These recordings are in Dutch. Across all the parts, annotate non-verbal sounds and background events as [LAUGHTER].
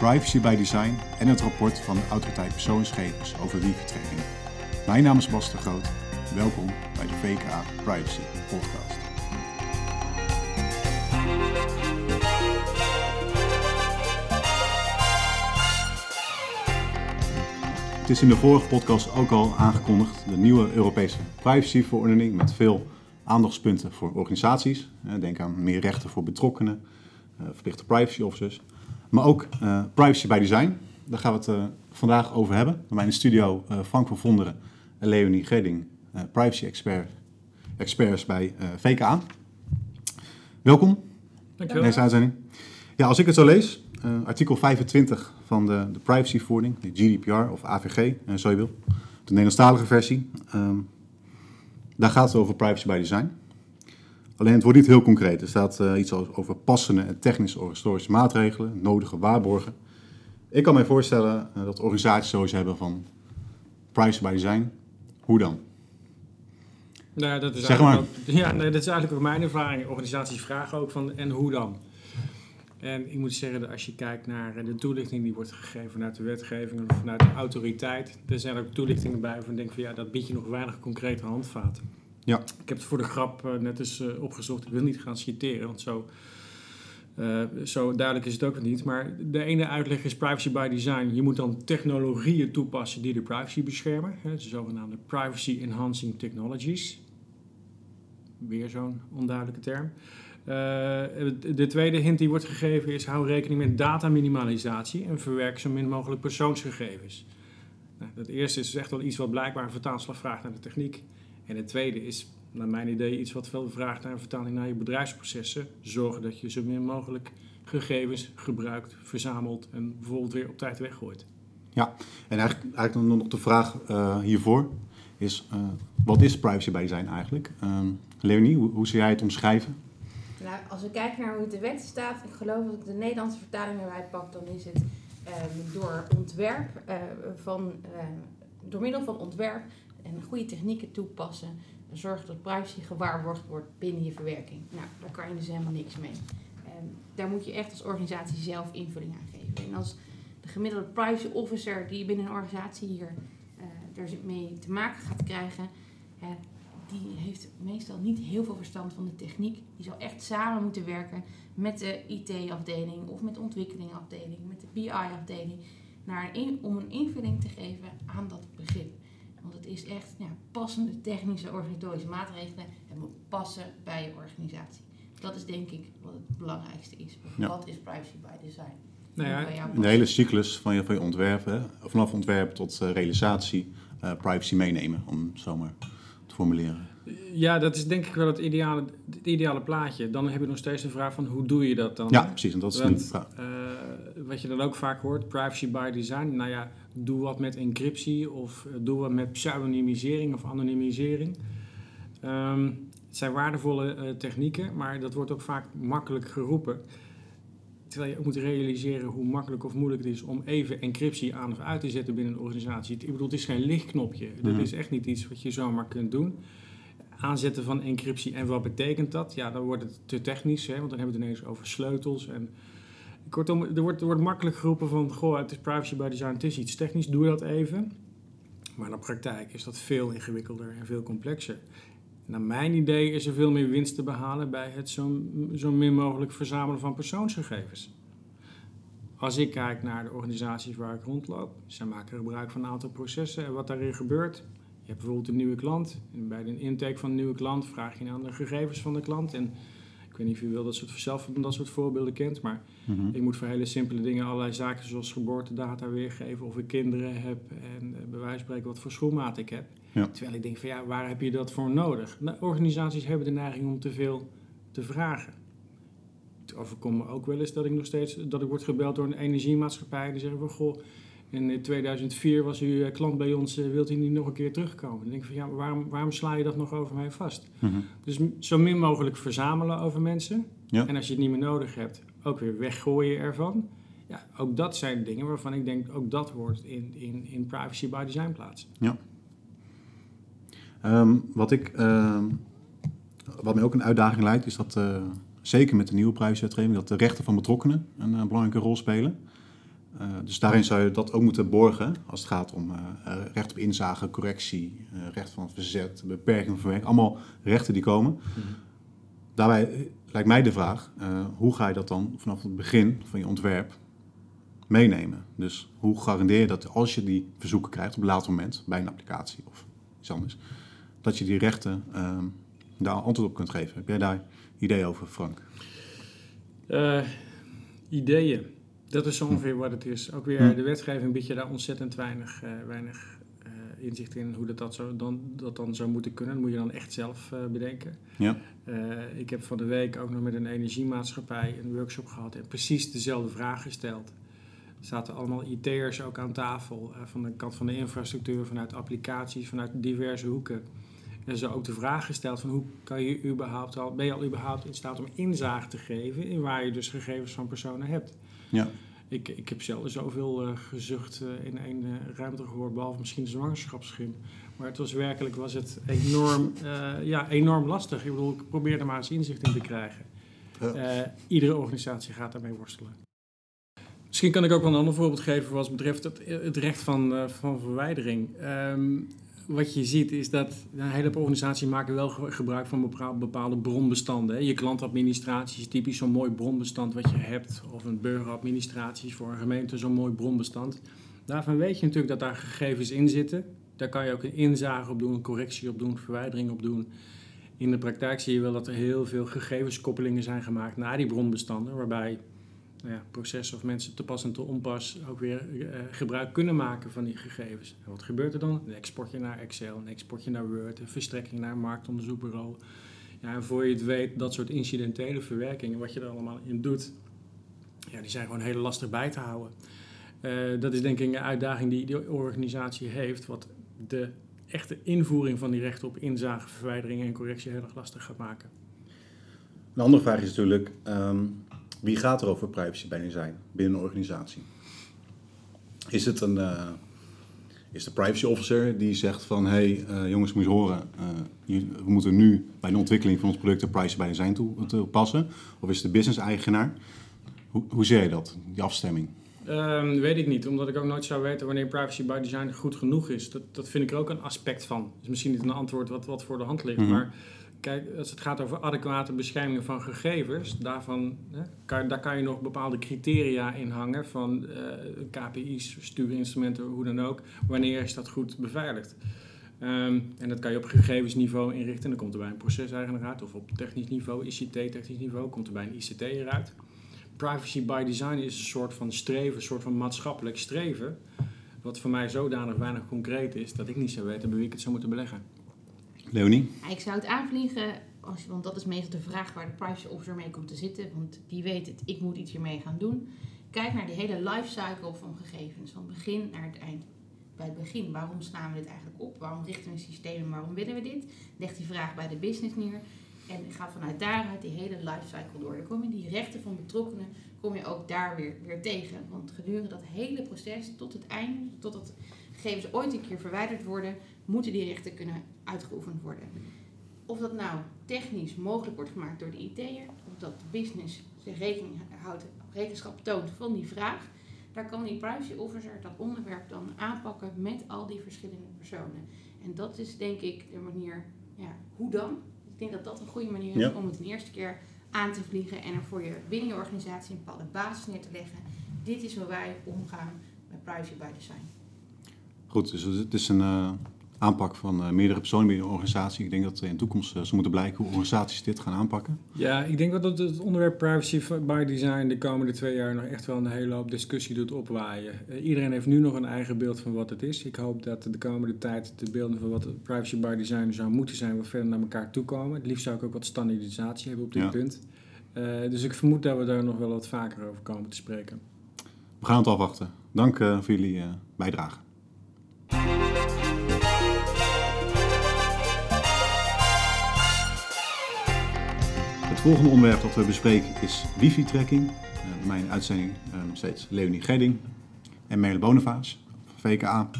privacy by design en het rapport van de Autoriteit Persoonsgegevens over wifi-tracking. Mijn naam is Bas de Groot. Welkom bij de VKA Privacy Podcast. Het is in de vorige podcast ook al aangekondigd, de nieuwe Europese privacyverordening met veel aandachtspunten voor organisaties. Denk aan meer rechten voor betrokkenen, eh, verplichte privacy officers. Maar ook uh, privacy by design. Daar gaan we het uh, vandaag over hebben. Bij mij in de studio uh, Frank van Vonderen en Leonie Gedding, privacy expert, experts bij VKA. Welkom Dankjewel. deze uitzending. Ja, als ik het zo lees, artikel 25 van de, de privacyverordening, de GDPR of AVG, zo je wil, de Nederlandstalige versie. Um, daar gaat het over privacy by design. Alleen het wordt niet heel concreet. Er staat uh, iets over passende en technische organisatorische maatregelen, nodige waarborgen. Ik kan me voorstellen uh, dat organisaties zoiets hebben van privacy by design. Hoe dan? Nou ja, dat is zeg maar. Ook, ja, nee, dat is eigenlijk ook mijn ervaring. Organisaties vragen ook van en hoe dan? En ik moet zeggen dat als je kijkt naar de toelichting die wordt gegeven vanuit de wetgeving of vanuit de autoriteit, er zijn ook toelichtingen bij van denk van ja, dat biedt je nog weinig concrete handvaten. Ja. Ik heb het voor de grap uh, net eens uh, opgezocht. Ik wil niet gaan citeren, want zo, uh, zo duidelijk is het ook niet. Maar de ene uitleg is privacy by design. Je moet dan technologieën toepassen die de privacy beschermen. Hè, de zogenaamde privacy enhancing technologies. Weer zo'n onduidelijke term. de tweede hint die wordt gegeven is: hou rekening met dataminimalisatie en verwerk zo min mogelijk persoonsgegevens. Nou, dat eerste is echt wel iets wat blijkbaar een vertaalslag vraagt naar de techniek. En het tweede is, naar mijn idee, iets wat veel vraagt naar een vertaling naar je bedrijfsprocessen. Zorgen dat je zo min mogelijk gegevens gebruikt, verzamelt en bijvoorbeeld weer op tijd weggooit. Ja, en eigenlijk, eigenlijk nog de vraag uh, hiervoor is, uh, wat is privacy by design eigenlijk? Uh, Leonie, hoe, hoe zou jij het omschrijven? Nou, als we kijken naar hoe het de wet staat, ik geloof dat ik de Nederlandse vertaling erbij pak, dan is het door ontwerp uh, van, door middel van ontwerp en goede technieken toepassen, zorgt dat privacy gewaarborgd wordt binnen je verwerking. Nou, daar kan je dus helemaal niks mee. En daar moet je echt als organisatie zelf invulling aan geven. En als de gemiddelde privacy officer die binnen een organisatie hier uh, mee te maken gaat krijgen, die heeft meestal niet heel veel verstand van de techniek. Die zal echt samen moeten werken met de IT-afdeling of met de ontwikkelingafdeling, met de BI-afdeling, om een invulling te geven aan dat begrip. Want het is echt ja, passende technische organisatorische maatregelen. Het moet passen bij je organisatie. Dat is denk ik wat het belangrijkste is. Ja. Wat is privacy by design? Nou ja, de hele cyclus van je, van je ontwerp, hè? vanaf ontwerp tot uh, realisatie, uh, privacy meenemen, om het zo maar te formuleren. Ja, dat is denk ik wel het ideale, het ideale plaatje. Dan heb je nog steeds de vraag van hoe doe je dat dan? Ja, precies. En dat is de vraag. Uh, wat je dan ook vaak hoort, privacy by design. Nou ja, doe wat met encryptie of doe wat met pseudonymisering of anonimisering. Um, het zijn waardevolle uh, technieken, maar dat wordt ook vaak makkelijk geroepen. Terwijl je ook moet realiseren hoe makkelijk of moeilijk het is om even encryptie aan of uit te zetten binnen een organisatie. Ik bedoel, het is geen lichtknopje. Mm -hmm. Dat is echt niet iets wat je zomaar kunt doen. Aanzetten van encryptie en wat betekent dat? Ja, dan wordt het te technisch, hè, want dan hebben we het ineens over sleutels en Kortom, er wordt, er wordt makkelijk geroepen van, goh, het is privacy by design, het is iets technisch, doe dat even. Maar in de praktijk is dat veel ingewikkelder en veel complexer. Naar mijn idee is er veel meer winst te behalen bij het zo, zo min mogelijk verzamelen van persoonsgegevens. Als ik kijk naar de organisaties waar ik rondloop, zij maken gebruik van een aantal processen en wat daarin gebeurt. Je hebt bijvoorbeeld een nieuwe klant. En bij de intake van een nieuwe klant vraag je aan de gegevens van de klant. En ik weet niet of u wel dat soort, zelf van dat soort voorbeelden kent, maar mm -hmm. ik moet voor hele simpele dingen allerlei zaken zoals geboortedata weergeven, of ik kinderen heb en uh, bij wijze van spreken wat voor schoenmaat ik heb. Ja. Terwijl ik denk van ja, waar heb je dat voor nodig? Nou, organisaties hebben de neiging om te veel te vragen. Het overkomt me ook wel eens dat ik nog steeds dat ik word gebeld door een energiemaatschappij die zeggen van goh, in 2004 was u klant bij ons, wilt u niet nog een keer terugkomen? Dan denk ik van ja, waarom, waarom sla je dat nog over mij vast? Mm -hmm. Dus zo min mogelijk verzamelen over mensen. Ja. En als je het niet meer nodig hebt, ook weer weggooien ervan. Ja, ook dat zijn dingen waarvan ik denk, ook dat hoort in, in, in privacy by design plaats. Ja. Um, wat, ik, uh, wat mij ook een uitdaging lijkt, is dat uh, zeker met de nieuwe privacywetgeving, dat de rechten van betrokkenen een uh, belangrijke rol spelen. Uh, dus daarin zou je dat ook moeten borgen als het gaat om uh, recht op inzage, correctie, uh, recht van verzet, beperking van werk. Allemaal rechten die komen. Mm -hmm. Daarbij lijkt mij de vraag, hoe ga je dat dan vanaf het begin van je ontwerp meenemen? Dus hoe garandeer je dat als je die verzoeken krijgt op een later moment, bij een applicatie of iets anders, dat je die rechten ehm, daar antwoord op kunt geven? Heb jij daar ideeën over, Frank? ideeën. Dat is ongeveer wat het is. Ook weer de wetgeving biedt je daar ontzettend weinig, uh, weinig uh, inzicht in hoe dat, dat, zo, dan, dat dan zou moeten kunnen. Dat moet je dan echt zelf uh, bedenken. Ja. ik heb van de week ook nog met een energiemaatschappij een workshop gehad en precies dezelfde vraag gesteld. Er zaten allemaal IT'ers ook aan tafel, van de kant van de infrastructuur, vanuit applicaties, vanuit diverse hoeken. En ze ook de vraag gesteld van hoe kan je überhaupt al, ben je al überhaupt in staat om inzage te geven in waar je dus gegevens van personen hebt. Ja. Ik, ik heb zelf zoveel uh, gezucht uh, in één uh, ruimte gehoord, behalve misschien de zwangerschapsschim. Maar het was werkelijk was het enorm, ja, enorm lastig. Ik bedoel, ik probeerde maar eens inzicht in te krijgen. Ja. iedere organisatie gaat daarmee worstelen. Misschien kan ik ook wel een ander voorbeeld geven wat betreft het, het recht van, van verwijdering. Um, wat je ziet is dat een hele organisatie maken wel gebruik van bepaalde bronbestanden. Je klantadministratie is typisch zo'n mooi bronbestand wat je hebt. Of een burgeradministratie is voor een gemeente zo'n mooi bronbestand. Daarvan weet je natuurlijk dat daar gegevens in zitten. Daar kan je ook een inzage op doen, een correctie op doen, verwijdering op doen. In de praktijk zie je wel dat er heel veel gegevenskoppelingen zijn gemaakt naar die bronbestanden, waarbij ja, processen of mensen te pas en te onpas ook weer uh, gebruik kunnen maken van die gegevens. En wat gebeurt er dan? Een exportje naar Excel, een exportje naar Word, een verstrekking naar een marktonderzoekbureau. Ja, en voor je het weet, dat soort incidentele verwerkingen, wat je er allemaal in doet, ja, die zijn gewoon heel lastig bij te houden. Uh, dat is denk ik een uitdaging die de organisatie heeft, wat de echte invoering van die rechten op inzage, verwijdering en correctie heel erg lastig gaat maken. Een andere vraag is natuurlijk, um, wie gaat er over privacy bij design binnen een organisatie? Is het een, uh, is de privacy officer die zegt van hé hey, uh, jongens moet je horen, uh, we moeten nu bij de ontwikkeling van ons product de privacy bij design toepassen? Of is het de business eigenaar? Hoe, hoe zie je dat, die afstemming? Um, weet ik niet, omdat ik ook nooit zou weten wanneer privacy by design goed genoeg is. Dat, dat vind ik er ook een aspect van. is misschien niet een antwoord wat, wat voor de hand ligt, mm -hmm. maar kijk, als het gaat over adequate bescherming van gegevens, daarvan, hè, kan, daar kan je nog bepaalde criteria in hangen van uh, KPI's, stuurinstrumenten, hoe dan ook. Wanneer is dat goed beveiligd? Um, en dat kan je op gegevensniveau inrichten. Dan komt er bij een proceseigenaar uit. Of op technisch niveau, ICT-technisch niveau, komt er bij een ICT eruit. Privacy by design is een soort van streven, een soort van maatschappelijk streven. Wat voor mij zodanig weinig concreet is dat ik niet zou weten bij wie ik het zou moeten beleggen. Leonie? Ik zou het aanvliegen, als, want dat is meestal de vraag waar de privacy officer mee komt te zitten. Want die weet het, ik moet iets hiermee gaan doen. Kijk naar die hele lifecycle van gegevens, van begin naar het eind. Bij het begin, waarom slaan we dit eigenlijk op? Waarom richten we een systeem en waarom willen we dit? Leg die vraag bij de business neer. En ga vanuit daaruit die hele lifecycle door. Dan kom je die rechten van betrokkenen kom je ook daar weer, weer tegen. Want gedurende dat hele proces tot het einde, totdat gegevens ooit een keer verwijderd worden, moeten die rechten kunnen uitgeoefend worden. Of dat nou technisch mogelijk wordt gemaakt door de IT'er, of dat de business zich rekening houdt, rekenschap toont van die vraag, daar kan die privacy officer dat onderwerp dan aanpakken met al die verschillende personen. En dat is denk ik de manier, ja, hoe dan? Ik denk dat dat een goede manier is om het een eerste keer aan te vliegen en er voor je binnen je organisatie een bepaalde basis neer te leggen. Dit is hoe wij omgaan met privacy by design. Goed, dus het is een uh, aanpak van uh, meerdere personen binnen een organisatie. Ik denk dat in de toekomst uh, ze moeten blijken hoe organisaties dit gaan aanpakken. Ja, ik denk dat het onderwerp privacy by design de komende twee jaar nog echt wel een hele hoop discussie doet opwaaien. iedereen heeft nu nog een eigen beeld van wat het is. Ik hoop dat de komende tijd de beelden van wat privacy by design zou moeten zijn wat verder naar elkaar toe komen. Het liefst zou ik ook wat standaardisatie hebben op dit ja. punt. dus ik vermoed dat we daar nog wel wat vaker over komen te spreken. We gaan het afwachten. Dank voor jullie bijdrage. Het volgende onderwerp dat we bespreken is wifi-tracking. Uh, mijn uitzending uh, nog steeds Leonie Gedding en Merle Bonavaas van VKA.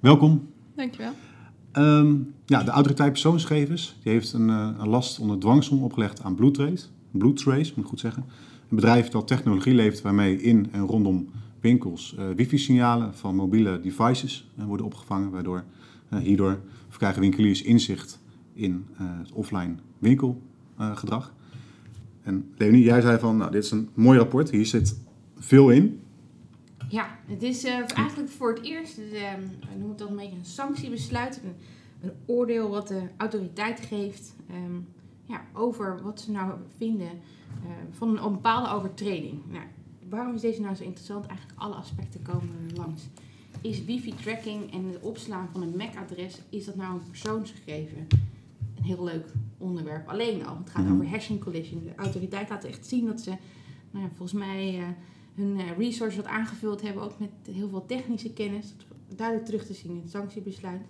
Welkom. Dankjewel. Um, ja, de autoriteit persoonsgegevens die heeft een, uh, een last onder dwangsom opgelegd aan Bloodtrace. Bloodtrace, moet ik goed zeggen. Een bedrijf dat technologie levert waarmee in en rondom winkels wifi-signalen van mobiele devices worden opgevangen, waardoor hierdoor krijgen winkeliers inzicht in het offline winkelgedrag. En Leonie, jij zei van, nou, dit is een mooi rapport, hier zit veel in. Ja, het is eigenlijk voor het eerst, we noemen het dan een beetje een sanctiebesluit, een, een oordeel wat de autoriteit geeft um, ja, over wat ze nou vinden uh, van een, bepaalde overtreding. Nou, waarom is deze nou zo interessant? Eigenlijk alle aspecten komen langs. Is wifi-tracking en het opslaan van een MAC-adres, is dat nou een persoonsgegeven? Een heel leuk onderwerp. Alleen al, het gaat mm -hmm. over hashing collision. De autoriteit laat echt zien dat ze, nou ja, volgens mij, uh, hun uh, resources wat aangevuld hebben, ook met heel veel technische kennis. Duidelijk terug te zien in het sanctiebesluit.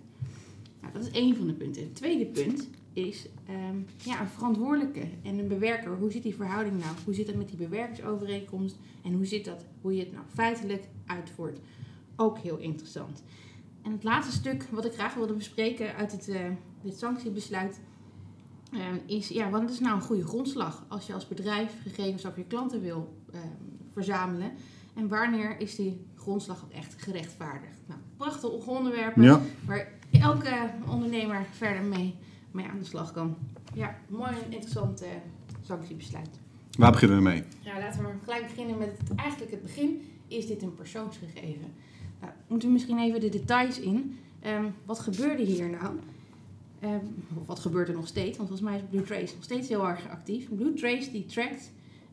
Nou, dat is één van de punten. Het tweede punt is um, ja, een verantwoordelijke en een bewerker. Hoe zit die verhouding nou? Hoe zit het met die bewerkersovereenkomst? En hoe zit dat, hoe je het nou feitelijk uitvoert? Ook heel interessant. En het laatste stuk wat ik graag wilde bespreken uit het, uh, dit sanctiebesluit is, ja, wat is nou een goede grondslag als je als bedrijf gegevens over je klanten wil um, verzamelen? En wanneer is die grondslag ook echt gerechtvaardigd? Nou, prachtig onderwerpen ja. waar elke ondernemer verder mee, mee aan de slag kan. Ja, mooi en interessant uh, sanctiebesluit. Waar beginnen we mee? Ja, laten we maar gelijk beginnen met het, eigenlijk het begin. Is dit een persoonsgegeven? Nou, moeten we misschien even de details in. Um, wat gebeurde hier nou? Um, wat gebeurt er nog steeds? Want volgens mij is Blue Trace nog steeds heel erg actief. Blue Trace die trackt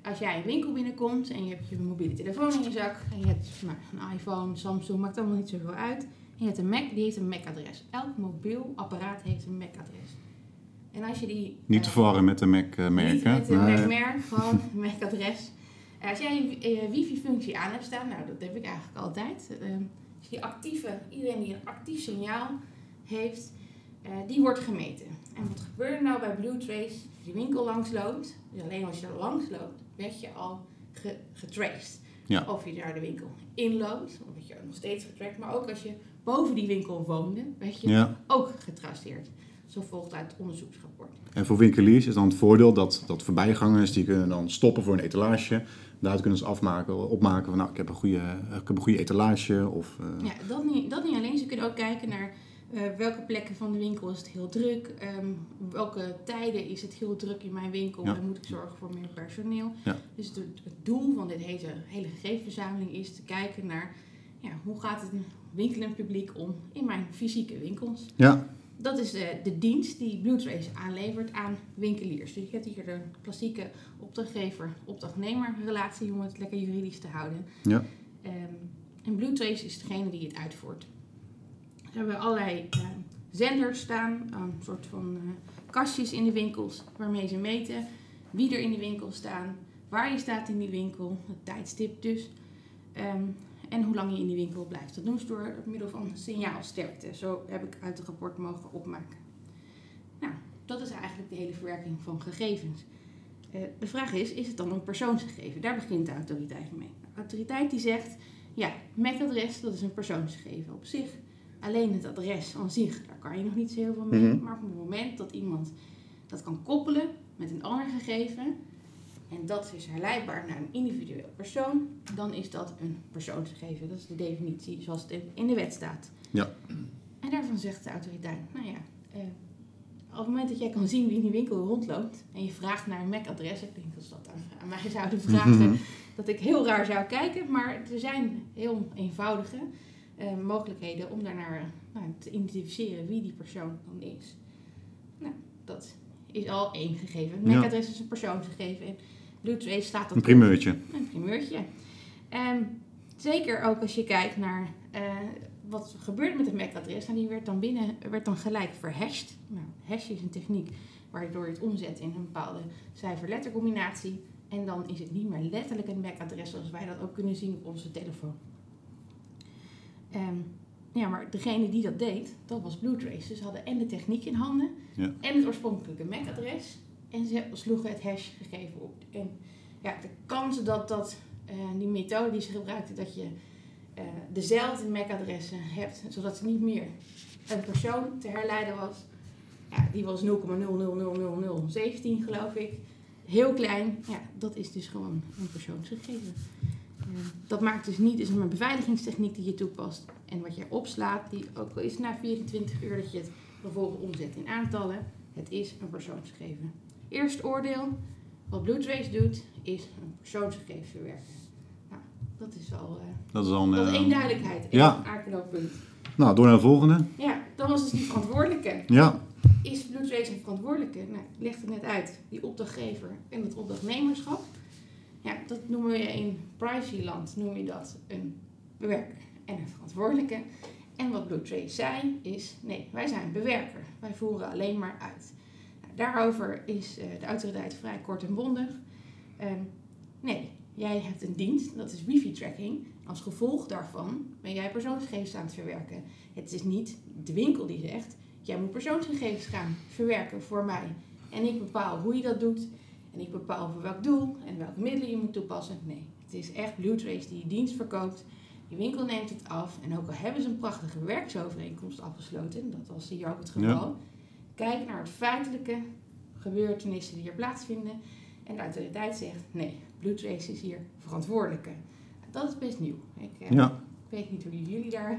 als jij een winkel binnenkomt en je hebt je mobiele telefoon in je zak en je hebt nou, een iPhone, Samsung, maakt allemaal niet zoveel uit. En je hebt een Mac, die heeft een MAC-adres. Elk mobiel apparaat heeft een MAC-adres. En als je die... Niet te verwarren met de Mac-merk, Niet met de Mac-merk, gewoon [LAUGHS] een MAC-adres. Als jij een wifi-functie aan hebt staan, nou dat heb ik eigenlijk altijd. Uh, als je actieve, iedereen die een actief signaal heeft, die wordt gemeten. En wat gebeurt er nou bij Blue Trace? Als je die winkel langs loopt, dus alleen als je er langs loopt, werd je al ge getraced. Ja. Of je daar de winkel inloopt, dan werd je nog steeds getracked. Maar ook als je boven die winkel woonde, werd je ook getraceerd. Zo volgt uit het onderzoeksrapport. En voor winkeliers is dan het voordeel dat, dat voorbijgangers die kunnen dan stoppen voor een etalage. Daaruit kunnen ze afmaken, opmaken van nou, ik heb een goede, ik heb een goede etalage. Of, uh... Ja, dat niet, dat niet alleen. Ze kunnen ook kijken naar uh, welke plekken van de winkel is het heel druk? Um, welke tijden is het heel druk in mijn winkel? Ja. En moet ik zorgen voor meer personeel? Ja. Dus het, het, doel van dit hele, hele gegevensverzameling is te kijken naar ja, hoe gaat het winkelend publiek om in mijn fysieke winkels? Ja. Dat is de, de dienst die Bluetrace aanlevert aan winkeliers. Dus je hebt hier de klassieke opdrachtgever-opdrachtnemer relatie om het lekker juridisch te houden. Ja. Um, en Bluetrace is degene die het uitvoert hebben we allerlei uh, zenders staan, een soort van uh, kastjes in de winkels waarmee ze meten wie er in de winkel staan, waar je staat in die winkel, het tijdstip dus, um, en hoe lang je in die winkel blijft. Dat doen ze door middel van signaalsterkte. Zo heb ik uit het rapport mogen opmaken. Nou, dat is eigenlijk de hele verwerking van gegevens. Uh, de vraag is, is het dan een persoonsgegeven? Daar begint de autoriteit mee. De autoriteit die zegt, ja, MAC-adres, dat is een persoonsgegeven op zich. Alleen het adres aan zich, daar kan je nog niet zo heel veel mee. Mhm. Maar op het moment dat iemand dat kan koppelen met een ander gegeven, en dat is herleidbaar naar een individueel persoon, dan is dat een persoonsgegeven. Dat is de definitie zoals het in de wet staat. Ja. En daarvan zegt de autoriteit, nou ja, eh, op het moment dat jij kan zien wie in die winkel rondloopt en je vraagt naar een MAC-adres, ik denk dat ze dat aan, mij zouden vragen, mhm. dat ik heel raar zou kijken, maar er zijn heel eenvoudige. Eh, mogelijkheden om daarnaar nou, te identificeren wie die persoon dan is. Nou, dat is al één gegeven. MAC-adres is een persoonsgegeven. En Bluetooth staat dat Een primeurtje. Een primeurtje. En zeker ook als je kijkt naar uh, wat gebeurt met het MAC-adres. Nou, die werd dan binnen, werd dan gelijk verhashed. Nou, hash is een techniek waardoor je het omzet in een bepaalde cijfer-lettercombinatie. En dan is het niet meer letterlijk een MAC-adres zoals wij dat ook kunnen zien op onze telefoon. Um, ja, maar degene die dat deed, dat was Bluetrace. Dus ze hadden en de techniek in handen ja. en het oorspronkelijke MAC-adres. En ze sloegen het hash-gegeven op. En ja, de kans dat, dat uh, die methode die ze gebruikten, dat je uh, dezelfde MAC-adressen hebt, zodat ze niet meer een persoon te herleiden was, ja, die was 0,0000017 geloof ik. Heel klein. Ja, dat is dus gewoon een persoonsgegeven. Dat maakt dus niet, is een beveiligingstechniek die je toepast. En wat jij opslaat, die ook al is na 24 uur dat je het vervolgens omzet in aantallen, het is een persoonsgegeven. Eerst oordeel, wat BlueTrace doet, is een persoonsgegeven verwerken. Nou, dat is al, uh, dat is al een, dat is één eh, duidelijkheid, één ja. aanknooppunt. Nou, door naar de volgende. Ja, dan was dus die verantwoordelijke. Ja, Is BlueTrace een verantwoordelijke? Nou, ik leg het net uit. Die opdrachtgever en het opdrachtnemerschap. Ja, dat noemen we in privacyland noem je dat een bewerker en een verantwoordelijke. En wat BlueTrace zei is, nee, wij zijn bewerker. Wij voeren alleen maar uit. Nou, daarover is eh, de autoriteit vrij kort en bondig. Ehm, nee, jij hebt een dienst, dat is wifi-tracking. Als gevolg daarvan ben jij persoonsgegevens aan het verwerken. Het is niet de winkel die zegt, jij moet persoonsgegevens gaan verwerken voor mij. En ik bepaal hoe je dat doet. En ik bepaal voor welk doel en welke middelen je moet toepassen. Nee, het is echt BlueTrace die je dienst verkoopt. Die winkel neemt het af. En ook al hebben ze een prachtige werksovereenkomst afgesloten, dat was hier ook het geval. Kijk naar het feitelijke gebeurtenissen die hier plaatsvinden. En de autoriteit zegt, nee, BlueTrace is hier verantwoordelijke. Dat is best nieuw. Ik eh, ja. weet niet hoe jullie daar eh,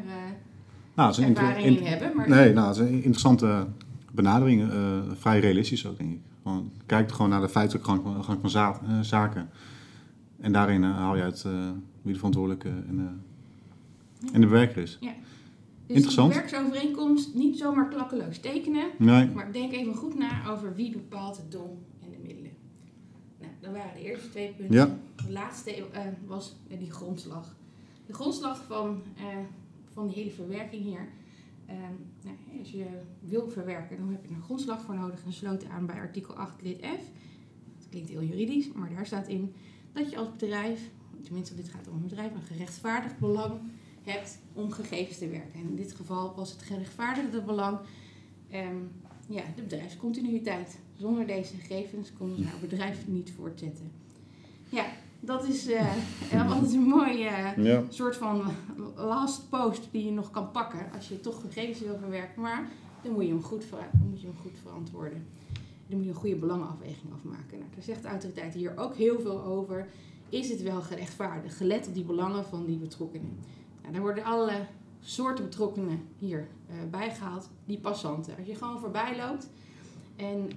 Nou, het is ervaring in in- hebben. Maar Nee, nou, het is een interessante benadering. eh, vrij realistisch ook, denk ik. Gewoon, kijk gewoon naar de feitelijke gang, van- gang van za- eh, zaken. En daarin eh, haal je uit eh, wie de verantwoordelijke en, en de bewerker is. Dus Interessant. die werksovereenkomst niet zomaar klakkeloos tekenen. Nee, Maar denk even goed na over wie bepaalt het doel en de middelen. Nou, dat waren de eerste twee punten. Ja. De laatste was die grondslag. De grondslag van, van die hele verwerking hier. Ehm, nou, als je wil verwerken, dan heb je een grondslag voor nodig. En sloten aan bij artikel 8 lid F. Dat klinkt heel juridisch, maar daar staat in dat je als bedrijf, tenminste dit gaat om een bedrijf, een gerechtvaardigd belang hebt om gegevens te werken. En in dit geval was het gerechtvaardigde belang ehm, ja, de bedrijfscontinuïteit. Zonder deze gegevens konden ze haar bedrijf niet voortzetten. Ja, dat is eh, [LAUGHS] eh, altijd een mooie eh, ja. soort van last post die je nog kan pakken als je toch gegevens wil verwerken. Maar dan moet je hem goed, dan moet je hem goed verantwoorden. Dan moet je een goede belangenafweging afmaken. Nou, daar zegt de autoriteit hier ook heel veel over. Is het wel gerechtvaardigd, gelet op die belangen van die betrokkenen? Nou, daar worden allerlei soorten betrokkenen hier eh, bijgehaald. Die passanten. Als je gewoon voorbij loopt en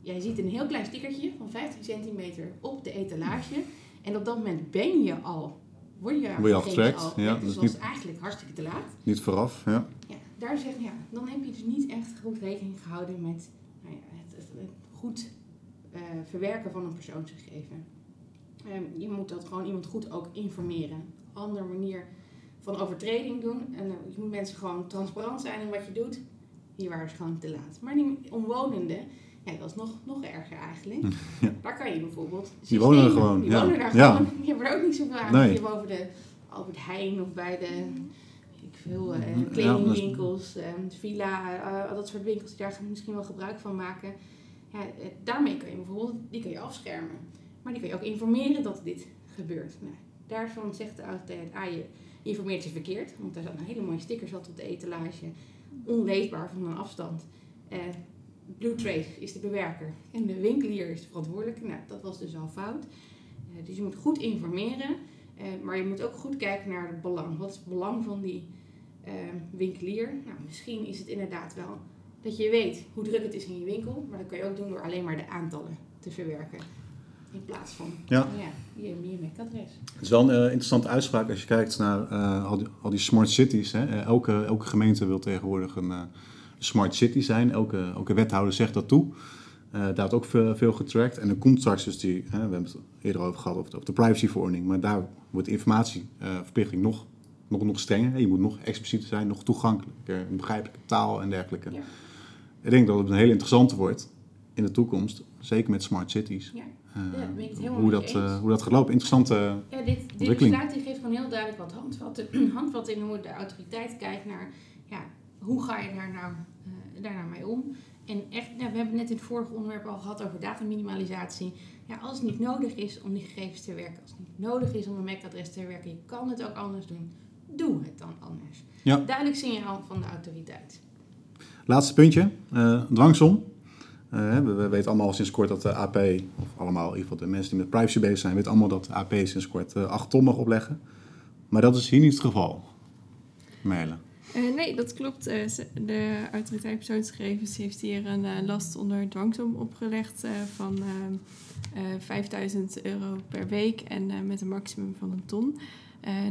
jij ziet een heel klein stickertje van 15 centimeter op de etalage. En op dat moment ben je al, word je, Word je al getrackt, al ja, dus dat is niet- eigenlijk hartstikke te laat. Niet vooraf, ja. Ja, daar zeg ja, dan heb je dus niet echt goed rekening gehouden met nou ja, het, het- het goed eh, verwerken van een persoonsgegeven. Ehm, je moet dat gewoon iemand goed ook informeren. Andere manier van overtreding doen. En eh, je moet mensen gewoon transparant zijn in wat je doet. Hier waren ze gewoon te laat. Maar die omwonenden, ja, dat is nog, nog erger eigenlijk. [LAUGHS] Ja. Daar kan je bijvoorbeeld... Die wonen er gewoon, Die ja. wonen daar Ja. gewoon. [LAUGHS] Die hebben er ook niet zoveel aan. Nee. Die boven de Albert Heijn of bij de ik veel, eh, kledingwinkels, eh, villa, eh, al dat soort winkels die daar misschien wel gebruik van maken. Ja, eh, daarmee kan je bijvoorbeeld, die kan je afschermen. Maar die kan je ook informeren dat dit gebeurt. Nou, daarvan zegt de autoriteit, ah, je informeert je verkeerd. Want daar zat een hele mooie sticker zat op de etalage. Onleesbaar van een afstand. Blue Trace is de bewerker en de winkelier is de verantwoordelijke. Nou, dat was dus al fout. Eh, dus je moet goed informeren. Eh, maar je moet ook goed kijken naar het belang. Wat is het belang van die eh, winkelier? Nou, misschien is het inderdaad wel dat je weet hoe druk het is in je winkel. Maar dat kan je ook doen door alleen maar de aantallen te verwerken. In plaats van Ja. je, je MAC-adres. Het is wel een interessante uitspraak als je kijkt naar al, die, al die smart cities. Hè. Elke, elke gemeente wil tegenwoordig een smart city zijn. Elke, elke wethouder zegt dat toe. Eh, daar wordt ook veel, veel getracked. En er komt straks dus die, hè, we hebben het eerder over gehad, over de, de privacyverordening. Maar daar wordt de informatieverplichting nog, nog, nog strenger. Je moet nog explicieter zijn, nog toegankelijker, begrijpelijke taal en dergelijke. Ja. Ik denk dat het een hele interessante wordt in de toekomst. Zeker met smart cities. Ja. Eh, Ja, hoe, dat, eh, hoe dat gaat lopen. Interessante Ja, dit, dit Ontwikkeling. besluit die geeft gewoon heel duidelijk wat handvatten, [CLEARS THROAT] handvatten in hoe de autoriteit kijkt naar ja, hoe ga je daar nou, eh, daar nou mee om. En echt, nou, we hebben het net in het vorige onderwerp al gehad over dataminimalisatie. Ja, als het niet nodig is om die gegevens te werken, als het niet nodig is om een MAC-adres te werken, je kan het ook anders doen, doe het dan anders. Ja. Duidelijk signaal van de autoriteit. Laatste puntje, eh, dwangsom. Uh, we, we, weten allemaal sinds kort dat de AP, of allemaal in ieder geval de mensen die met privacy bezig zijn, weten allemaal dat de AP sinds kort uh, 8 ton mag opleggen. Maar dat is hier niet het geval. Merle. Uh, nee, dat klopt. de autoriteit persoonsgegevens heeft hier een last onder dwangsom opgelegd van 5000 euro per week en met een maximum van een ton.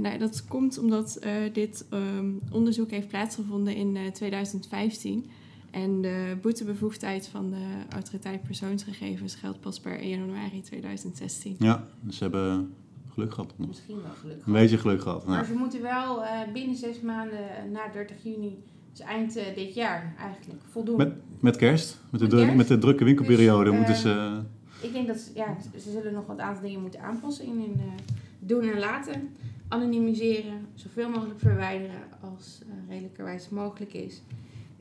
nou, dat komt omdat dit um, onderzoek heeft plaatsgevonden in 2015. En de boetebevoegdheid van de autoriteit persoonsgegevens geldt pas per 1 januari 2016. Ja, dus ze hebben geluk gehad. Misschien wel geluk gehad. Een beetje geluk gehad. Maar ze moeten wel uh, binnen zes maanden na 30 juni, dus eind uh, dit jaar eigenlijk, voldoen. Met, met kerst? Met, de, kerst? met de drukke winkelperiode dus, moeten ze... Ik denk dat ja, ze zullen nog wat aantal dingen moeten aanpassen in hun doen en laten. Anonymiseren, zoveel mogelijk verwijderen als redelijkerwijs mogelijk is.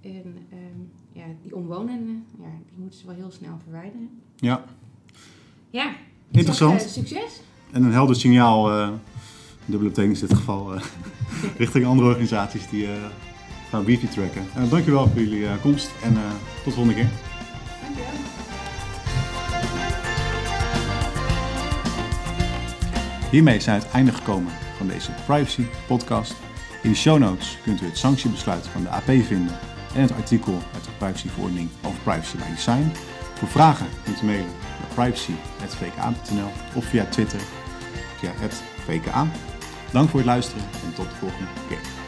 En um, ja, die omwonenden, ja, die moeten ze wel heel snel verwijderen. Ja. Ja. Interessant. Zeg, uh, succes. En een helder signaal, uh, dubbele betekenis in dit geval, uh, [LAUGHS] richting andere organisaties die gaan wifi tracken. dankjewel voor jullie komst en tot de volgende keer. Dankjewel. Hiermee zijn we het einde gekomen van deze Privacy Podcast. In de show notes kunt u het sanctiebesluit van de AP vinden en het artikel uit de privacyverordening over privacy by design. Voor vragen kunt u mailen naar privacy.vka.nl of via Twitter via @vka. Dank voor het luisteren en tot de volgende keer.